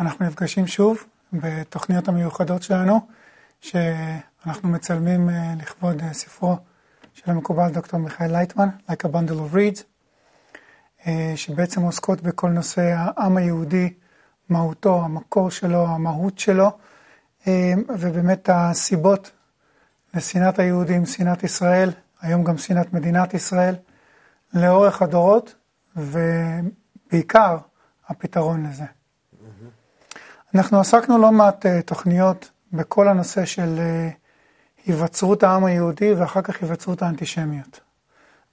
אנחנו נפגשים שוב בתוכניות המיוחדות שלנו, שאנחנו מצלמים אה, לכבוד אה, ספרו של המקובל דוקטור מיכאל לייטמן, Like a Bundle of Reads, אה, שבעצם עוסקות בכל נושא העם היהודי, מהותו, המקור שלו, המהות שלו, ובאמת הסיבות לשנאת היהודים, שנאת ישראל, היום גם שנאת מדינת ישראל, לאורך הדורות, ובעיקר הפתרון לזה. אנחנו עסקנו לא מעט uh, תוכניות בכל הנושא של uh, היווצרות העם היהודי ואחר כך היווצרות האנטישמיות.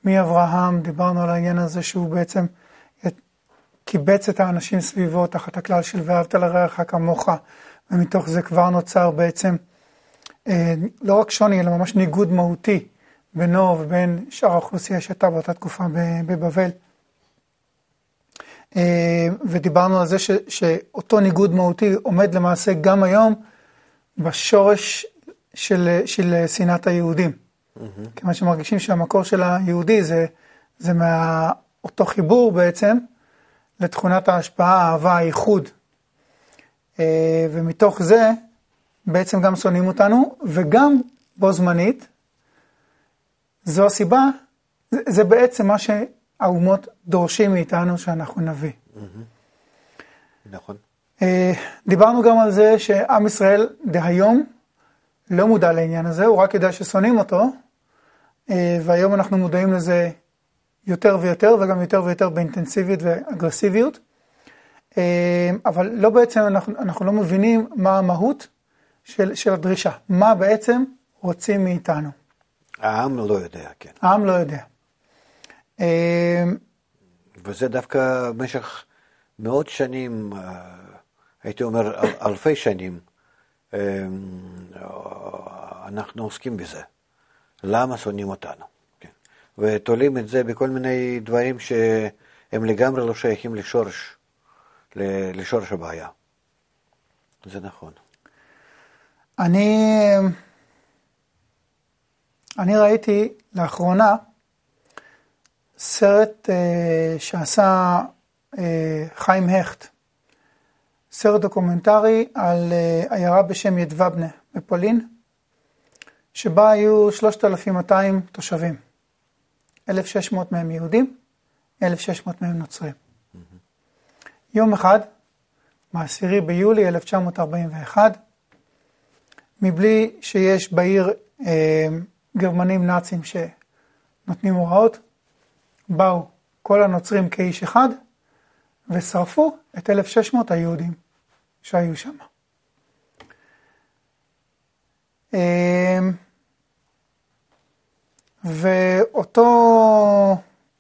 מאברהם דיברנו על העניין הזה שהוא בעצם קיבץ את האנשים סביבו תחת הכלל של ואהבת לרעך כמוך, ומתוך זה כבר נוצר בעצם uh, לא רק שוני אלא ממש ניגוד מהותי בינו ובין שאר האוכלוסייה שהייתה באותה תקופה בבבל. אה, ודיברנו על זה ש, שאותו ניגוד מהותי עומד למעשה גם היום בשורש של, של שנאת היהודים. Mm-hmm. כיוון שמרגישים שהמקור של היהודי זה, זה מאותו חיבור בעצם לתכונת ההשפעה, האהבה, הייחוד. אה, ומתוך זה בעצם גם שונאים אותנו, וגם בו זמנית, זו הסיבה, זה, זה בעצם מה ש... האומות דורשים מאיתנו שאנחנו נביא. נכון. אה, דיברנו גם על זה שעם ישראל דהיום לא מודע לעניין הזה, הוא רק יודע ששונאים אותו, אה, והיום אנחנו מודעים לזה יותר ויותר, וגם יותר ויותר באינטנסיביות ואגרסיביות. אה, אבל לא בעצם, אנחנו, אנחנו לא מבינים מה המהות של, של הדרישה, מה בעצם רוצים מאיתנו. העם לא יודע, כן. העם לא יודע. אמ, וזה דווקא במשך מאות שנים, אה, הייתי אומר אלפי שנים, אמ, אנחנו עוסקים בזה. למה שונאים אותנו? כן. ותולים את זה בכל מיני דברים שהם לגמרי לא שייכים לשורש, לשורש הבעיה. זה נכון. אני, אני ראיתי לאחרונה סרט אה, שעשה אה, חיים הכט, סרט דוקומנטרי על אה, עיירה בשם ידבבנה בפולין, שבה היו 3,200 תושבים, 1,600 מהם יהודים, 1,600 מהם נוצרים. יום אחד, ב-10 ביולי 1941, מבלי שיש בעיר אה, גרמנים נאצים שנותנים הוראות, באו כל הנוצרים כאיש אחד ושרפו את 1,600 היהודים שהיו שם. אמ, ואותו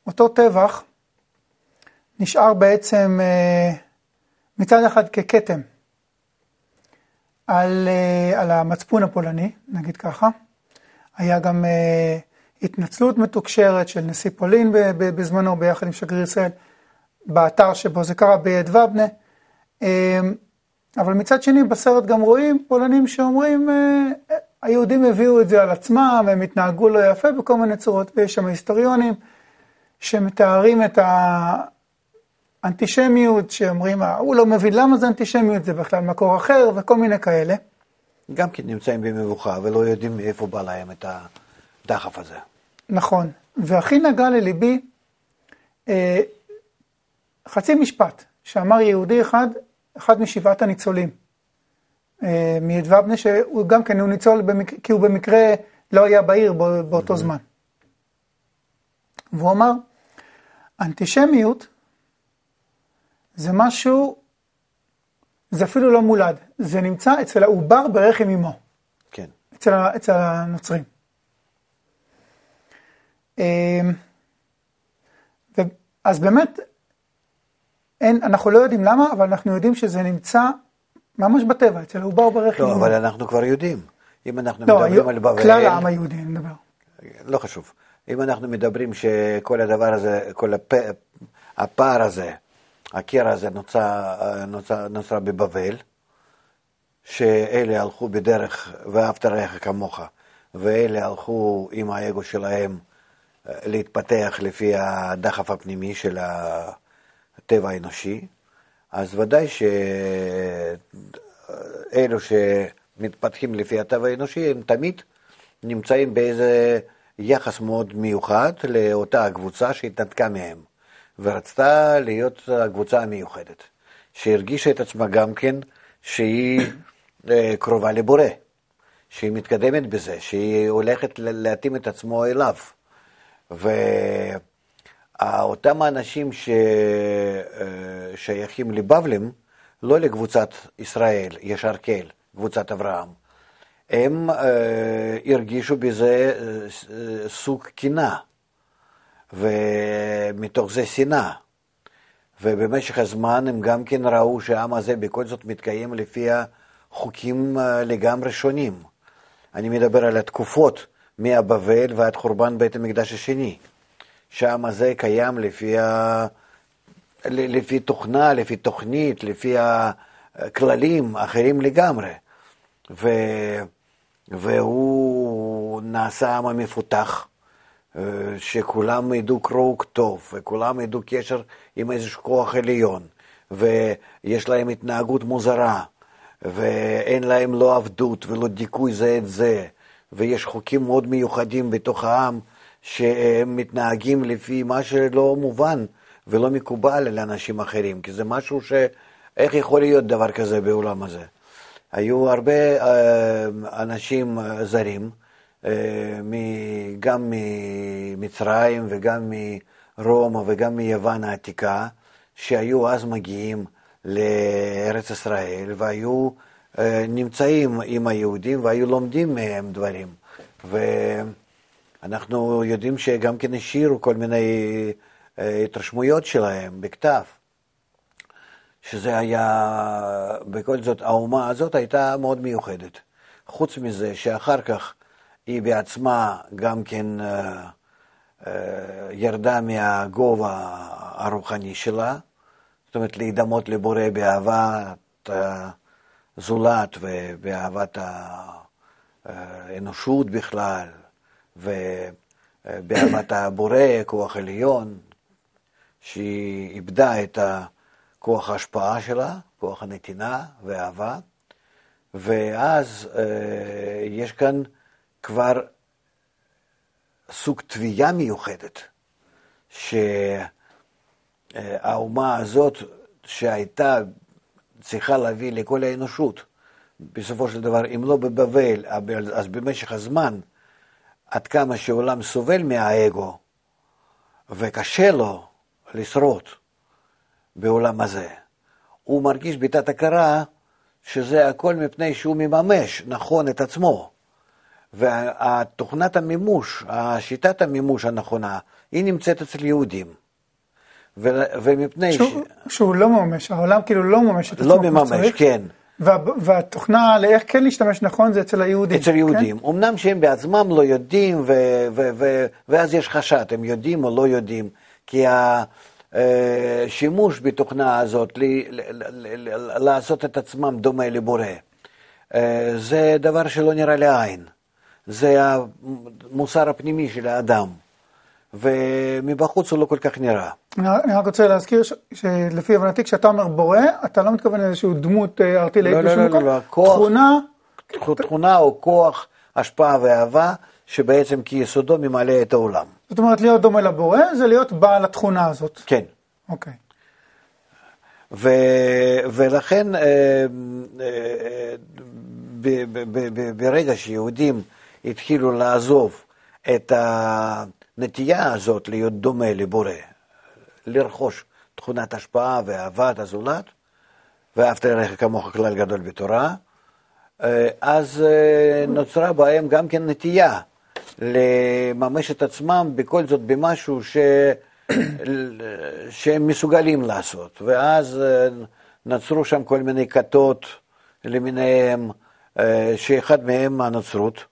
אותו טבח נשאר בעצם אה, מצד אחד ככתם על, אה, על המצפון הפולני, נגיד ככה. היה גם אה, התנצלות מתוקשרת של נשיא פולין בזמנו ביחד עם שגריר ישראל באתר שבו זה קרה ביד ובנה. אמ, אבל מצד שני בסרט גם רואים פולנים שאומרים אה, היהודים הביאו את זה על עצמם, הם התנהגו לא יפה בכל מיני צורות, ויש שם היסטוריונים שמתארים את האנטישמיות, שאומרים, הוא לא מבין למה זה אנטישמיות, זה בכלל מקור אחר, וכל מיני כאלה. גם כן נמצאים במבוכה ולא יודעים מאיפה בא להם את ה... הדחף הזה. נכון, והכי נגע לליבי אה, חצי משפט שאמר יהודי אחד, אחד משבעת הניצולים, אה, מידבבנה, שהוא גם כן, הוא ניצול במק... כי הוא במקרה לא היה בעיר בא, באותו mm-hmm. זמן. והוא אמר, אנטישמיות זה משהו, זה אפילו לא מולד, זה נמצא אצל העובר ברחם אמו. כן. אצל, אצל הנוצרים. אמ, אז באמת, אין, אנחנו לא יודעים למה, אבל אנחנו יודעים שזה נמצא ממש בטבע, אצל העובר ברחם. לא, אבל אנחנו כבר יודעים. אם אנחנו לא, מדברים על בבל... כלל העם היהודי, אני מדבר. לא חשוב. אם אנחנו מדברים שכל הדבר הזה, כל הפ... הפער הזה, הקרע הזה נוצר, נוצר, נוצר בבבל, שאלה הלכו בדרך ואהבת רעך כמוך, ואלה הלכו עם האגו שלהם להתפתח לפי הדחף הפנימי של הטבע האנושי, אז ודאי שאלו שמתפתחים לפי הטבע האנושי, הם תמיד נמצאים באיזה יחס מאוד מיוחד לאותה הקבוצה שהתנתקה מהם, ורצתה להיות הקבוצה המיוחדת, שהרגישה את עצמה גם כן שהיא אה, קרובה לבורא, שהיא מתקדמת בזה, שהיא הולכת להתאים את עצמו אליו. ואותם האנשים ששייכים אה, לבבלים, לא לקבוצת ישראל, ישר קל, קבוצת אברהם, הם אה, הרגישו בזה אה, סוג קינה, ומתוך זה שנאה. ובמשך הזמן הם גם כן ראו שהעם הזה בכל זאת מתקיים לפי החוקים אה, לגמרי שונים. אני מדבר על התקופות מהבבל ועד חורבן בית המקדש השני. שהעם הזה קיים לפי, ה... לפי תוכנה, לפי תוכנית, לפי הכללים אחרים לגמרי. ו... והוא נעשה עם המפותח, אה, שכולם ידעו קרוא וכתוב, וכולם ידעו קשר עם איזשהו כוח עליון, ויש להם התנהגות מוזרה, ואין להם לא עבדות ולא דיכוי זה את זה, ויש חוקים מאוד מיוחדים בתוך העם, שהם מתנהגים לפי מה שלא מובן ולא מקובל לאנשים אחרים, כי זה משהו ש... איך יכול להיות דבר כזה בעולם הזה? היו הרבה אה, אנשים אה, זרים, אה, גם ממצרים וגם מרומא וגם מיוון העתיקה, שהיו אז מגיעים לארץ ישראל והיו נמצאים עם היהודים והיו לומדים מהם דברים. ואנחנו יודעים שגם כן השאירו כל מיני התרשמויות שלהם בכתב. שזה היה, בכל זאת, האומה הזאת הייתה מאוד מיוחדת. חוץ מזה שאחר כך היא בעצמה גם כן אה, אה, ירדה מהגובה הרוחני שלה, זאת אומרת להידמות לבורא באהבת הזולת ובאהבת האנושות בכלל, ובאהבת הבורא, כוח עליון, שהיא איבדה את. כוח ההשפעה שלה, כוח הנתינה והאהבה, ואז אה, יש כאן כבר סוג תביעה מיוחדת, שהאומה הזאת שהייתה צריכה להביא לכל האנושות, בסופו של דבר, אם לא בבבל, אז במשך הזמן, עד כמה שהעולם סובל מהאגו, וקשה לו לשרוד, בעולם הזה. הוא מרגיש בתת הכרה שזה הכל מפני שהוא מממש נכון את עצמו. ותוכנת המימוש, שיטת המימוש הנכונה, היא נמצאת אצל יהודים. ו- ומפני שהוא, ש... שהוא לא מממש, העולם כאילו לא מממש את עצמו לא מממש, כן. וה, והתוכנה לאיך כן להשתמש נכון זה אצל היהודים. אצל יהודים. כן? אמנם שהם בעצמם לא יודעים, ו- ו- ו- ואז יש חשד, הם יודעים או לא יודעים, כי ה... אה, בתוכנה הזאת, לעשות את עצמם דומה לבורא, אה, זה דבר שלא נראה לעין. זה המוסר הפנימי של האדם, ומבחוץ הוא לא כל כך נראה. אני רק רוצה להזכיר שלפי הבנתי, כשאתה אומר בורא, אתה לא מתכוון לאיזושהי דמות ארטילאית לא, לא, לא, לא, לא, כוח, תכונה... תכונה או כוח, השפעה ואהבה, שבעצם כיסודו ממלא את העולם. זאת אומרת, להיות דומה לבורא זה להיות בעל התכונה הזאת. כן. אוקיי. ו, ולכן אה, אה, ב, ב, ב, ברגע שיהודים התחילו לעזוב את הנטייה הזאת להיות דומה לבורא, לרכוש תכונת השפעה ואהבת הזולת, ואהבת לרעך כמוך כלל גדול בתורה, אה, אז נוצרה בהם גם כן נטייה לממש את עצמם בכל זאת במשהו ש... שהם מסוגלים לעשות, ואז אה, נוצרו שם כל מיני כתות למיניהם, אה, שאחד מהם הנצרות, אה,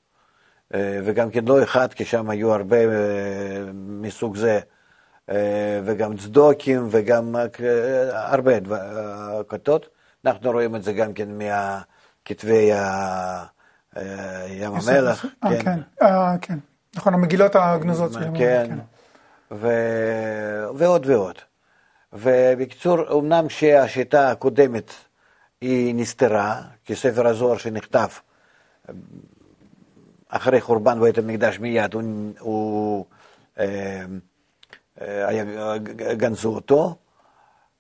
וגם כן לא אחד, כי שם היו הרבה מסוג זה, וגם צדוקים וגם הרבה כתות. אנחנו רואים את זה גם כן מכתבי ים המלח. כן. כן, כן, נכון, המגילות הגנוזות שלהם. כן. ו... ועוד ועוד. ובקיצור, אמנם שהשיטה הקודמת היא נסתרה, כי ספר הזוהר שנכתב אחרי חורבן בית המקדש מיד, הוא, הוא אה, אה, גנזו אותו,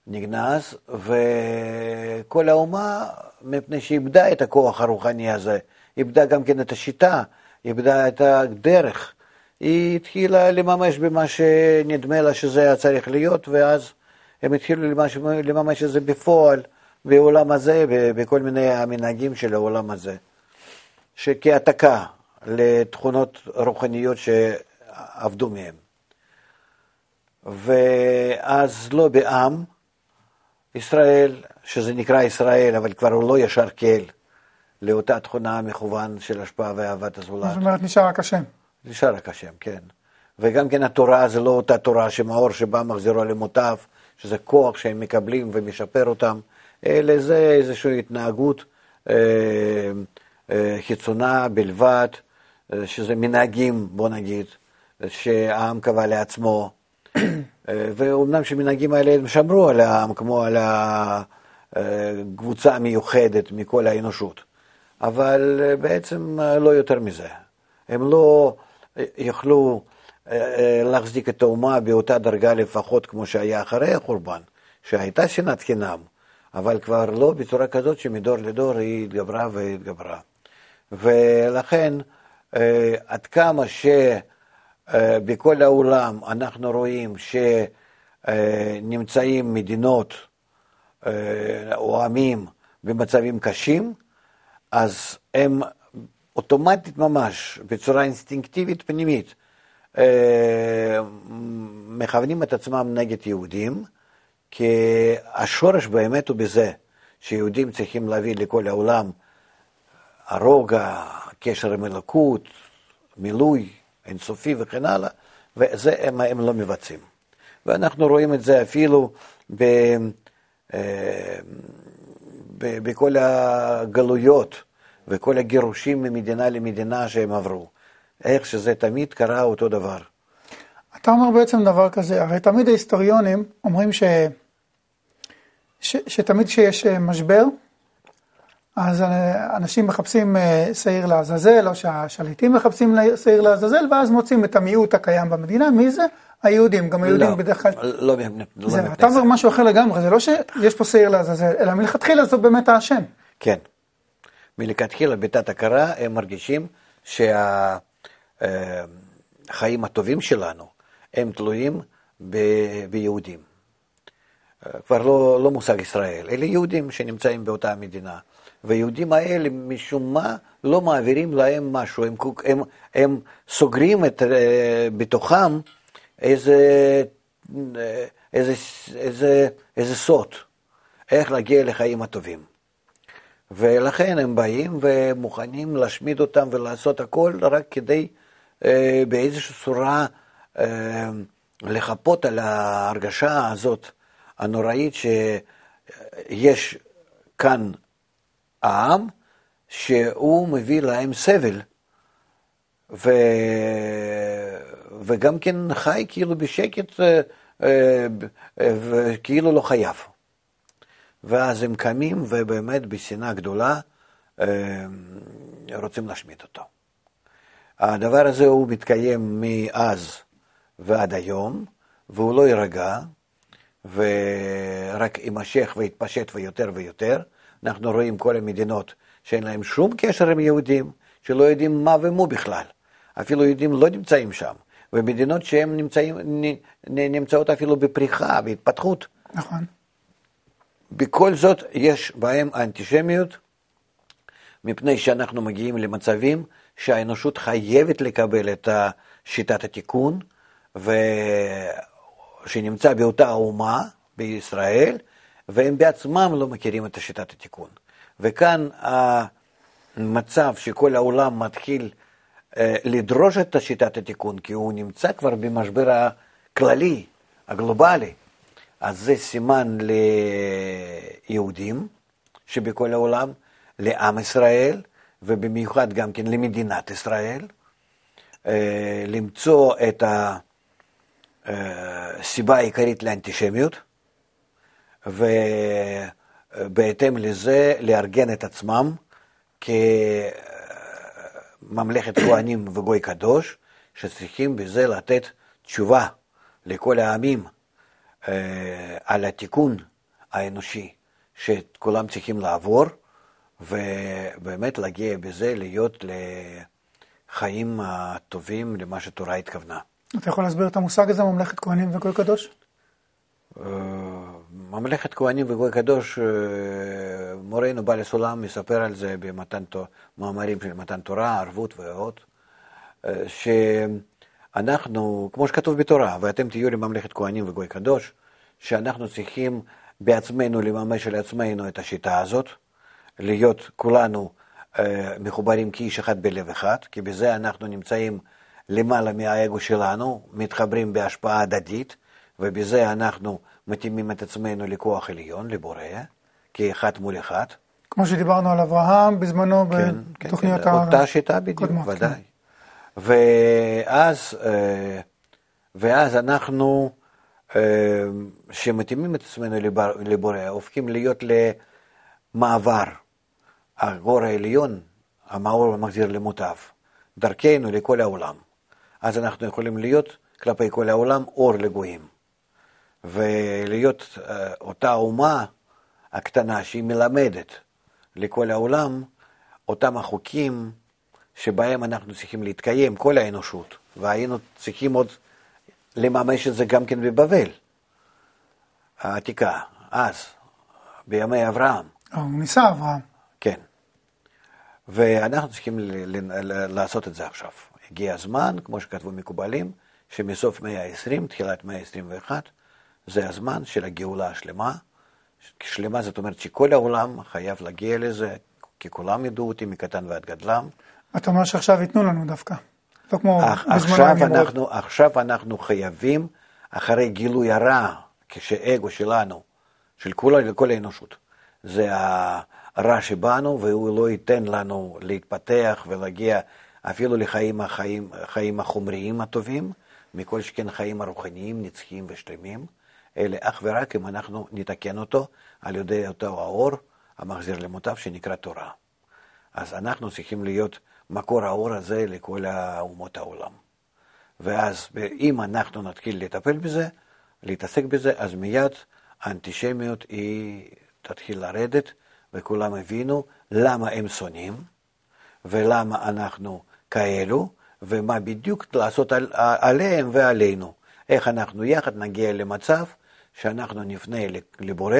נגנז, וכל האומה, מפני שאיבדה את הכוח הרוחני הזה, איבדה גם כן את השיטה, איבדה את הדרך, היא התחילה לממש במה שנדמה לה שזה היה צריך להיות, ואז הם התחילו לממש, לממש את זה בפועל, בעולם הזה, בכל מיני המנהגים של העולם הזה, שכהעתקה לתכונות רוחניות שעבדו מהם. ואז לא בעם, ישראל, שזה נקרא ישראל, אבל כבר הוא לא ישר כל, לאותה תכונה מכוון של השפעה ואהבת הזולת. זאת אומרת, נשאר רק השם. נשאר רק השם, כן. וגם כן התורה זה לא אותה תורה שמאור שבא מחזירו למוטב, שזה כוח שהם מקבלים ומשפר אותם, אלא זה איזושהי התנהגות אה, אה, חיצונה בלבד, שזה מנהגים, בוא נגיד, שהעם קבע לעצמו. אה, ואומנם שמנהגים האלה הם שמרו על העם כמו על הקבוצה המיוחדת מכל האנושות, אבל אה, בעצם לא יותר מזה. הם לא יכלו להחזיק את האומה באותה דרגה לפחות כמו שהיה אחרי החורבן, שהייתה שנאת חינם, אבל כבר לא בצורה כזאת שמדור לדור היא התגברה והתגברה. ולכן עד כמה שבכל העולם אנחנו רואים שנמצאים מדינות או עמים במצבים קשים, אז הם אוטומטית ממש, בצורה אינסטינקטיבית פנימית, מכוונים את עצמם נגד יהודים, כי השורש באמת הוא בזה שיהודים צריכים להביא לכל העולם הרוגע, קשר עם אלוקות, מילוי אינסופי וכן הלאה, וזה הם, הם לא מבצעים. ואנחנו רואים את זה אפילו ב, אה, ב, בכל הגלויות וכל הגירושים ממדינה למדינה שהם עברו. איך שזה תמיד קרה אותו דבר. אתה אומר בעצם דבר כזה, הרי תמיד ההיסטוריונים אומרים ש... ש... שתמיד כשיש משבר, אז אנשים מחפשים אה, שעיר לעזאזל, או שהשליטים מחפשים שעיר לעזאזל, ואז מוצאים את המיעוט הקיים במדינה. מי זה? היהודים. גם היהודים לא, בדרך כלל... לא, לא זה, אתה אומר משהו אחר לגמרי, זה לא שיש פה שעיר לעזאזל, אלא מלכתחילה זאת באמת האשם. כן. מלכתחילה בתת הכרה הם מרגישים שהחיים אה, הטובים שלנו הם תלויים ב, ביהודים. אה, כבר לא, לא מושג ישראל, אלה יהודים שנמצאים באותה מדינה. והיהודים האלה משום מה לא מעבירים להם משהו, הם, הם, הם סוגרים את, אה, בתוכם איזה, אה, איזה, איזה, איזה סוד, איך להגיע לחיים הטובים. ולכן הם באים ומוכנים להשמיד אותם ולעשות הכל רק כדי אה, באיזושהי צורה אה, לחפות על ההרגשה הזאת הנוראית שיש כאן העם שהוא מביא להם סבל, ו... וגם כן חי כאילו בשקט אה, אה, וכאילו לא חייב. ואז הם קמים ובאמת בשנאה גדולה אה, רוצים להשמיד אותו. הדבר הזה הוא מתקיים מאז ועד היום, והוא לא יירגע, ורק יימשך ויתפשט ויותר ויותר. אנחנו רואים כל המדינות שאין להם שום קשר עם יהודים, שלא יודעים מה ומו בכלל. אפילו יהודים לא נמצאים שם. ומדינות שהן נמצאים, נמצאות אפילו בפריחה, בהתפתחות. נכון. בכל זאת יש בהם אנטישמיות, מפני שאנחנו מגיעים למצבים שהאנושות חייבת לקבל את שיטת התיקון, שנמצא באותה אומה בישראל, והם בעצמם לא מכירים את שיטת התיקון. וכאן המצב שכל העולם מתחיל אה, לדרוש את שיטת התיקון, כי הוא נמצא כבר במשבר הכללי, הגלובלי, אז זה סימן ליהודים שבכל העולם, לעם ישראל, ובמיוחד גם כן למדינת ישראל, אה, למצוא את הסיבה העיקרית לאנטישמיות, ובהתאם לזה לארגן את עצמם כממלכת כהנים וגוי קדוש, שצריכים בזה לתת תשובה לכל העמים אה, על התיקון האנושי שכולם צריכים לעבור, ובאמת להגיע בזה להיות לחיים הטובים למה שתורה התכוונה. אתה יכול להסביר את המושג הזה, ממלכת כהנים וגוי קדוש? אה, ממלכת כהנים וגוי קדוש, אה, מורנו בעל הסולם מספר על זה במאמרים של מתן תורה, ערבות ועוד, שאנחנו, כמו שכתוב בתורה, ואתם תהיו לממלכת כהנים וגוי קדוש, שאנחנו צריכים בעצמנו לממש לעצמנו את השיטה הזאת, להיות כולנו אה, מחוברים כאיש אחד בלב אחד, כי בזה אנחנו נמצאים למעלה מהאגו שלנו, מתחברים בהשפעה הדדית, ובזה אנחנו מתאימים את עצמנו לכוח עליון, לבורא, כאחד מול אחד. כמו שדיברנו על אברהם בזמנו כן, בתוכניות כן, כן, אותה שיטה בדיוק, קודמות, ודאי. כן. ואז, אה, ואז אנחנו, אה, שמתאימים את עצמנו לבורא, הופכים להיות למעבר. הגור העליון, המאור מחזיר למוטב, דרכנו לכל העולם. אז אנחנו יכולים להיות כלפי כל העולם אור לגויים. ולהיות אה, אותה אומה הקטנה שהיא מלמדת לכל העולם אותם החוקים שבהם אנחנו צריכים להתקיים, כל האנושות, והיינו צריכים עוד לממש את זה גם כן בבבל העתיקה, אז, בימי אברהם. הוא ניסה אברהם. כן. ואנחנו צריכים לעשות את זה עכשיו. הגיע הזמן, כמו שכתבו מקובלים, שמסוף מאה ה-20, תחילת מאה ה-21, זה הזמן של הגאולה השלמה. שלמה זאת אומרת שכל העולם חייב להגיע לזה, כי כולם ידעו אותי מקטן ועד גדלם. אתה אומר שעכשיו ייתנו לנו דווקא, לא כמו בזמנו אנחנו, עכשיו אנחנו חייבים, אחרי גילוי הרע, כשאגו שלנו, של כל, כל האנושות, זה הרע שבנו, והוא לא ייתן לנו להתפתח ולהגיע אפילו לחיים החיים, החיים החומריים הטובים, מכל שכן חיים הרוחניים, נצחיים ושלמים. אלה אך ורק אם אנחנו נתקן אותו על ידי אותו האור המחזיר למוטב שנקרא תורה. אז אנחנו צריכים להיות מקור האור הזה לכל אומות העולם. ואז אם אנחנו נתחיל לטפל בזה, להתעסק בזה, אז מיד האנטישמיות היא תתחיל לרדת, וכולם הבינו למה הם שונאים, ולמה אנחנו כאלו, ומה בדיוק לעשות על, עליהם ועלינו. איך אנחנו יחד נגיע למצב שאנחנו נפנה לבורא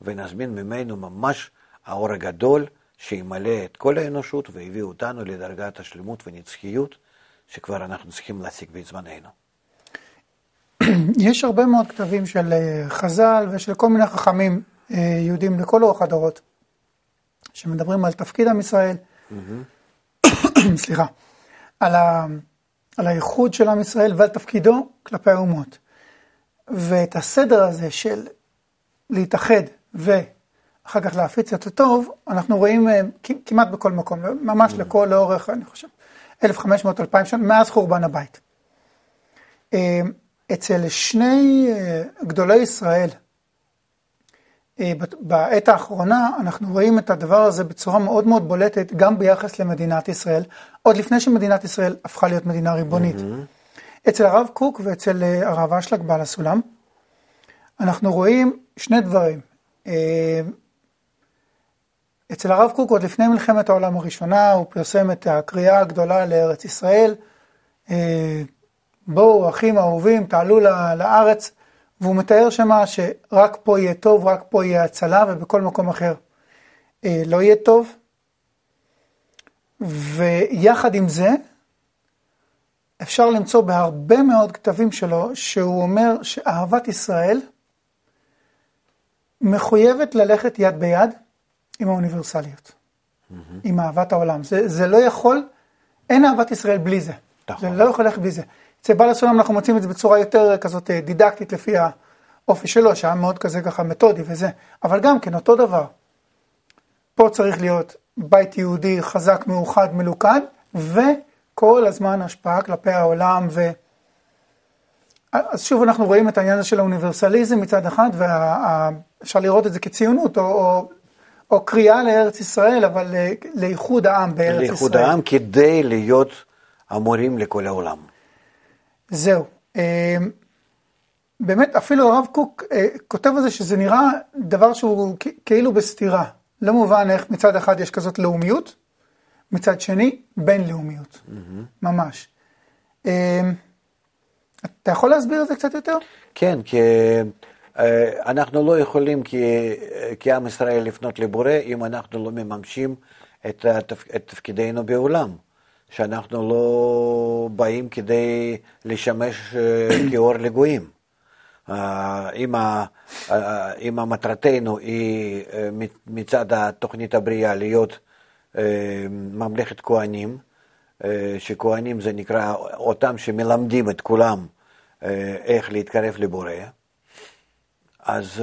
ונזמין ממנו ממש האור הגדול שימלא את כל האנושות והביא אותנו לדרגת השלמות ונצחיות שכבר אנחנו צריכים להשיג בזמננו. יש הרבה מאוד כתבים של אה, חז"ל ושל כל מיני חכמים אה, יהודים לכל אורך הדורות, שמדברים על תפקיד עם ישראל, סליחה, על, ה, על הייחוד של עם ישראל ועל תפקידו כלפי האומות. ואת הסדר הזה של להתאחד ואחר כך להפיץ את הטוב, אנחנו רואים אה, כמעט בכל מקום, ממש mm. לכל לאורך, אני חושב, 1,500-2,000 שנה, מאז חורבן הבית. אה, אצל שני אה, גדולי ישראל, בעת האחרונה אנחנו רואים את הדבר הזה בצורה מאוד מאוד בולטת גם ביחס למדינת ישראל, עוד לפני שמדינת ישראל הפכה להיות מדינה ריבונית. Mm-hmm. אצל הרב קוק ואצל אה, הרב אשלג בעל הסולם, אנחנו רואים שני דברים. אה, אצל הרב קוק עוד לפני מלחמת העולם הראשונה הוא פרסם את הקריאה הגדולה לארץ ישראל, אה, בואו אחים אהובים תעלו לארץ, והוא מתאר שמה שרק פה יהיה טוב, רק פה יהיה הצלה ובכל מקום אחר לא יהיה טוב. ויחד עם זה, אפשר למצוא בהרבה מאוד כתבים שלו, שהוא אומר שאהבת ישראל מחויבת ללכת יד ביד עם האוניברסליות, mm-hmm. עם אהבת העולם. זה, זה לא יכול, אין אהבת ישראל בלי זה. נכון. זה לא יכול ללכת בלי זה. אצל בעל הסולם אנחנו מוצאים את זה בצורה יותר כזאת אה, דידקטית לפי האופי שלו, שהיה מאוד כזה ככה מתודי וזה, אבל גם כן אותו דבר. פה צריך להיות בית יהודי חזק, מאוחד, מלוכד, ו... כל הזמן השפעה כלפי העולם ו... אז שוב אנחנו רואים את העניין הזה של האוניברסליזם מצד אחד אפשר לראות את זה כציונות, או, או, או קריאה לארץ ישראל, אבל אה, לאיחוד העם בארץ לאיחוד ישראל. לאיחוד העם כדי להיות המורים לכל העולם. זהו. אה, באמת, אפילו הרב קוק אה, כותב על זה שזה נראה דבר שהוא כאילו בסתירה. לא מובן איך מצד אחד יש כזאת לאומיות, מצד שני, בינלאומיות, mm-hmm. ממש. אה, אתה יכול להסביר את זה קצת יותר? כן, כי אה, אנחנו לא יכולים כעם ישראל לפנות לבורא אם אנחנו לא מממשים את, התפ... את תפקידנו בעולם. שאנחנו לא באים כדי לשמש כאור לגויים. אם, אם המטרתנו היא מצד התוכנית הבריאה להיות ממלכת כהנים, שכהנים זה נקרא אותם שמלמדים את כולם איך להתקרב לבורא, אז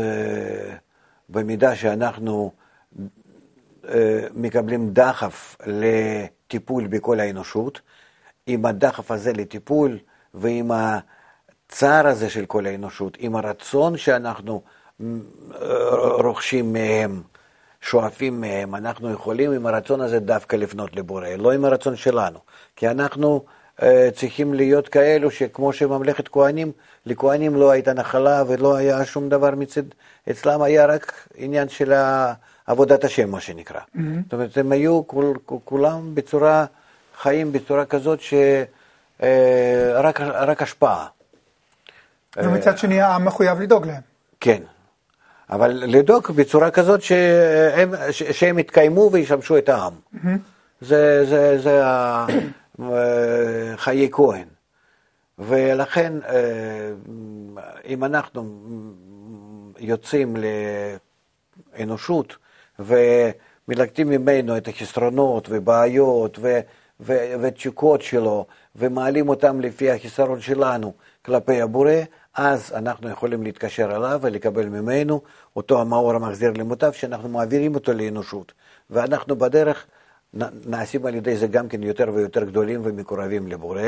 במידה שאנחנו מקבלים דחף לטיפול בכל האנושות, עם הדחף הזה לטיפול ועם הצער הזה של כל האנושות, עם הרצון שאנחנו רוכשים מהם, שואפים מהם, אנחנו יכולים עם הרצון הזה דווקא לפנות לבורא, לא עם הרצון שלנו. כי אנחנו uh, צריכים להיות כאלו שכמו שממלכת כהנים, לכהנים לא הייתה נחלה ולא היה שום דבר מצד, אצלם היה רק עניין של עבודת השם, מה שנקרא. Mm-hmm. זאת אומרת, הם היו כול, כולם בצורה, חיים בצורה כזאת שרק אה, רק השפעה. ומצד שני העם מחויב לדאוג להם. כן, אבל לדאוג בצורה כזאת שהם, שהם יתקיימו וישמשו את העם. זה, זה, זה חיי כהן. ולכן, אה, אם אנחנו יוצאים לאנושות ומלקטים ממנו את החסרונות ובעיות ותשוקות שלו, ומעלים אותם לפי החסרון שלנו כלפי הבורא, אז אנחנו יכולים להתקשר אליו ולקבל ממנו אותו המאור המחזיר למוטב, שאנחנו מעבירים אותו לאנושות. ואנחנו בדרך נעשים על ידי זה גם כן יותר ויותר גדולים ומקורבים לבורא,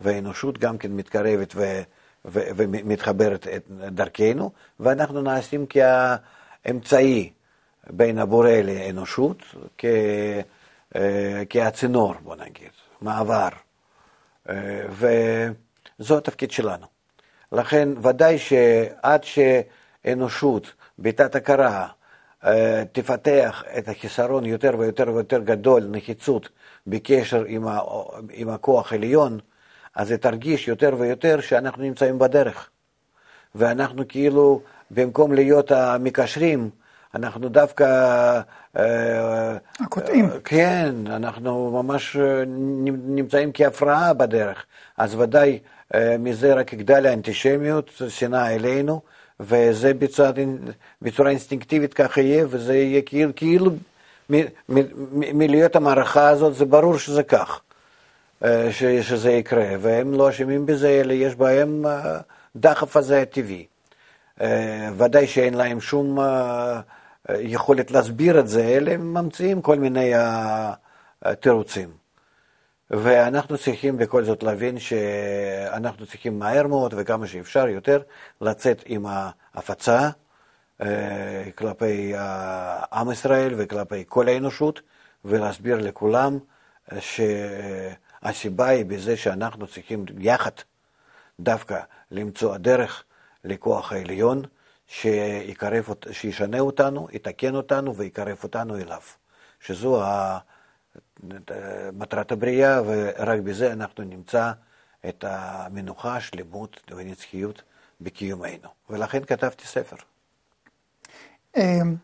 והאנושות גם כן מתקרבת ו, ו, ומתחברת דרכנו, ואנחנו נעשים כאמצעי בין הבורא לאנושות, כ, אה, כהצינור, בוא נגיד, מעבר. אה, וזה התפקיד שלנו. לכן ודאי שעד שאנושות בתת הכרה אה, תפתח את החיסרון יותר ויותר ויותר גדול, נחיצות בקשר עם, ה, עם הכוח העליון, אז היא תרגיש יותר ויותר שאנחנו נמצאים בדרך. ואנחנו כאילו, במקום להיות המקשרים, אנחנו דווקא... אה, הקוטעים. כן, אנחנו ממש נמצאים כהפרעה בדרך. אז ודאי אה, מזה רק יגדל האנטישמיות, שנאה אלינו, וזה בצורה, בצורה אינסטינקטיבית ככה יהיה, וזה יהיה כאילו, כאילו מלהיות המערכה הזאת, זה ברור שזה כך, אה, שזה יקרה, והם לא אשמים בזה, אלא יש בהם דחף הזה הטבעי. ודאי שאין להם שום יכולת להסביר את זה, אלא הם ממציאים כל מיני תירוצים. ואנחנו צריכים בכל זאת להבין שאנחנו צריכים מהר מאוד וכמה שאפשר יותר לצאת עם ההפצה אה, כלפי עם ישראל וכלפי כל האנושות ולהסביר לכולם שהסיבה היא בזה שאנחנו צריכים יחד דווקא למצוא הדרך לכוח העליון שיקרב, שישנה אותנו, יתקן אותנו ויקרב אותנו אליו, שזו מטרת הבריאה, ורק בזה אנחנו נמצא את המנוחה, השלמות ונצחיות בקיומנו. ולכן כתבתי ספר. אמ,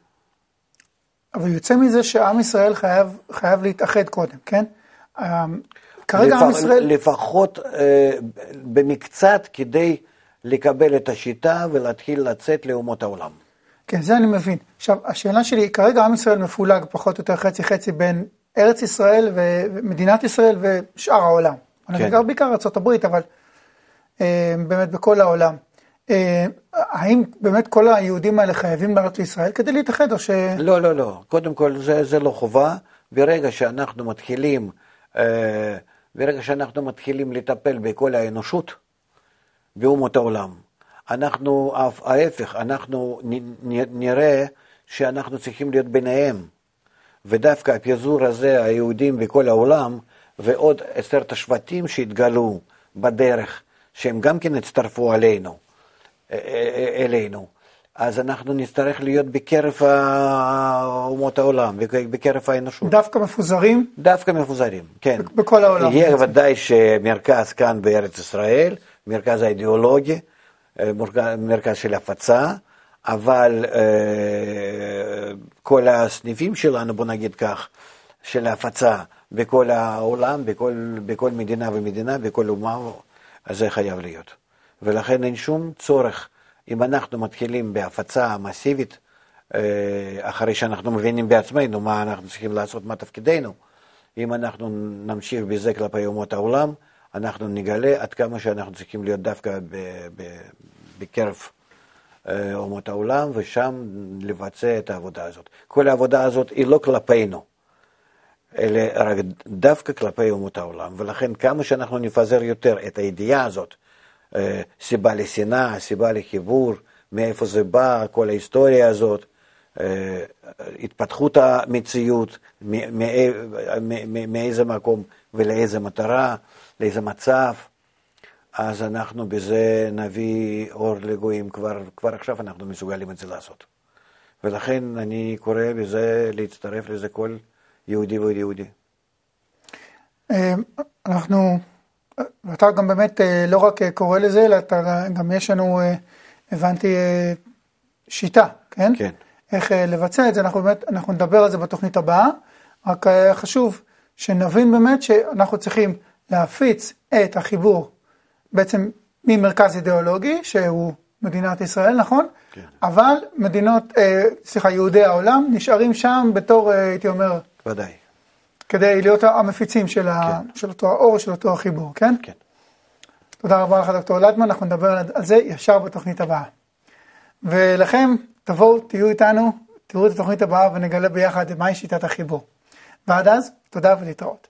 אבל יוצא מזה שעם ישראל חייב, חייב להתאחד קודם, כן? אמ, כרגע לפ... עם ישראל... לפחות אה, במקצת כדי לקבל את השיטה ולהתחיל לצאת לאומות העולם. כן, זה אני מבין. עכשיו, השאלה שלי, כרגע עם ישראל מפולג פחות או יותר חצי חצי בין ארץ ישראל ומדינת ישראל ושאר העולם. כן. אני גר בעיקר ארה"ב, אבל אה, באמת בכל העולם. אה, האם באמת כל היהודים האלה חייבים לעלות לישראל כדי להתאחד או ש... לא, לא, לא. קודם כל זה, זה לא חובה. ברגע שאנחנו מתחילים, אה, ברגע שאנחנו מתחילים לטפל בכל האנושות, באומות העולם, אנחנו, ההפך, אנחנו נראה שאנחנו צריכים להיות ביניהם. ודווקא הפיזור הזה, היהודים בכל העולם, ועוד עשרת השבטים שהתגלו בדרך, שהם גם כן הצטרפו עלינו, אלינו. אז אנחנו נצטרך להיות בקרב אומות העולם, בקרב האנושות. דווקא מפוזרים? דווקא מפוזרים, כן. בכל העולם. יהיה ודאי שמרכז כאן בארץ ישראל, מרכז האידיאולוגי, מרכז של הפצה, אבל אה, כל הסניפים שלנו, בוא נגיד כך, של ההפצה בכל העולם, בכל, בכל מדינה ומדינה, בכל אומה, זה חייב להיות. ולכן אין שום צורך, אם אנחנו מתחילים בהפצה מסיבית, אה, אחרי שאנחנו מבינים בעצמנו מה אנחנו צריכים לעשות, מה תפקידנו, אם אנחנו נמשיך בזה כלפי אומות העולם, אנחנו נגלה עד כמה שאנחנו צריכים להיות דווקא בקרב אומות העולם, ושם לבצע את העבודה הזאת. כל העבודה הזאת היא לא כלפינו, אלא רק דווקא כלפי אומות העולם, ולכן כמה שאנחנו נפזר יותר את הידיעה הזאת, אה, סיבה לשנאה, סיבה לחיבור, מאיפה זה בא, כל ההיסטוריה הזאת, אה, התפתחות המציאות, מאיזה מקום ולאיזה מטרה, לאיזה מצב, אז אנחנו בזה נביא אור לגויים, כבר, כבר עכשיו אנחנו מסוגלים את זה לעשות. ולכן אני קורא בזה להצטרף לזה כל יהודי ויהודי. אה, אנחנו, אתה גם באמת אה, לא רק קורא לזה, אלא אתה, גם יש לנו, אה, הבנתי, שיטה, כן? כן. איך לבצע את זה, אנחנו באמת, אנחנו נדבר על זה בתוכנית הבאה, רק חשוב שנבין באמת שאנחנו צריכים להפיץ את החיבור בעצם ממרכז אידיאולוגי, שהוא מדינת ישראל, נכון? כן. אבל מדינות, אה, סליחה, יהודי העולם נשארים שם בתור, אה, הייתי אומר, ודאי. כדי להיות המפיצים של, כן. ה, של אותו האור, של אותו החיבור, כן? כן. תודה רבה לך, דוקטור לטמן, אנחנו נדבר על זה ישר בתוכנית הבאה. ולכם, תבואו, תהיו איתנו, תראו את התוכנית הבאה ונגלה ביחד מהי שיטת החיבור. ועד אז, תודה ולהתראות.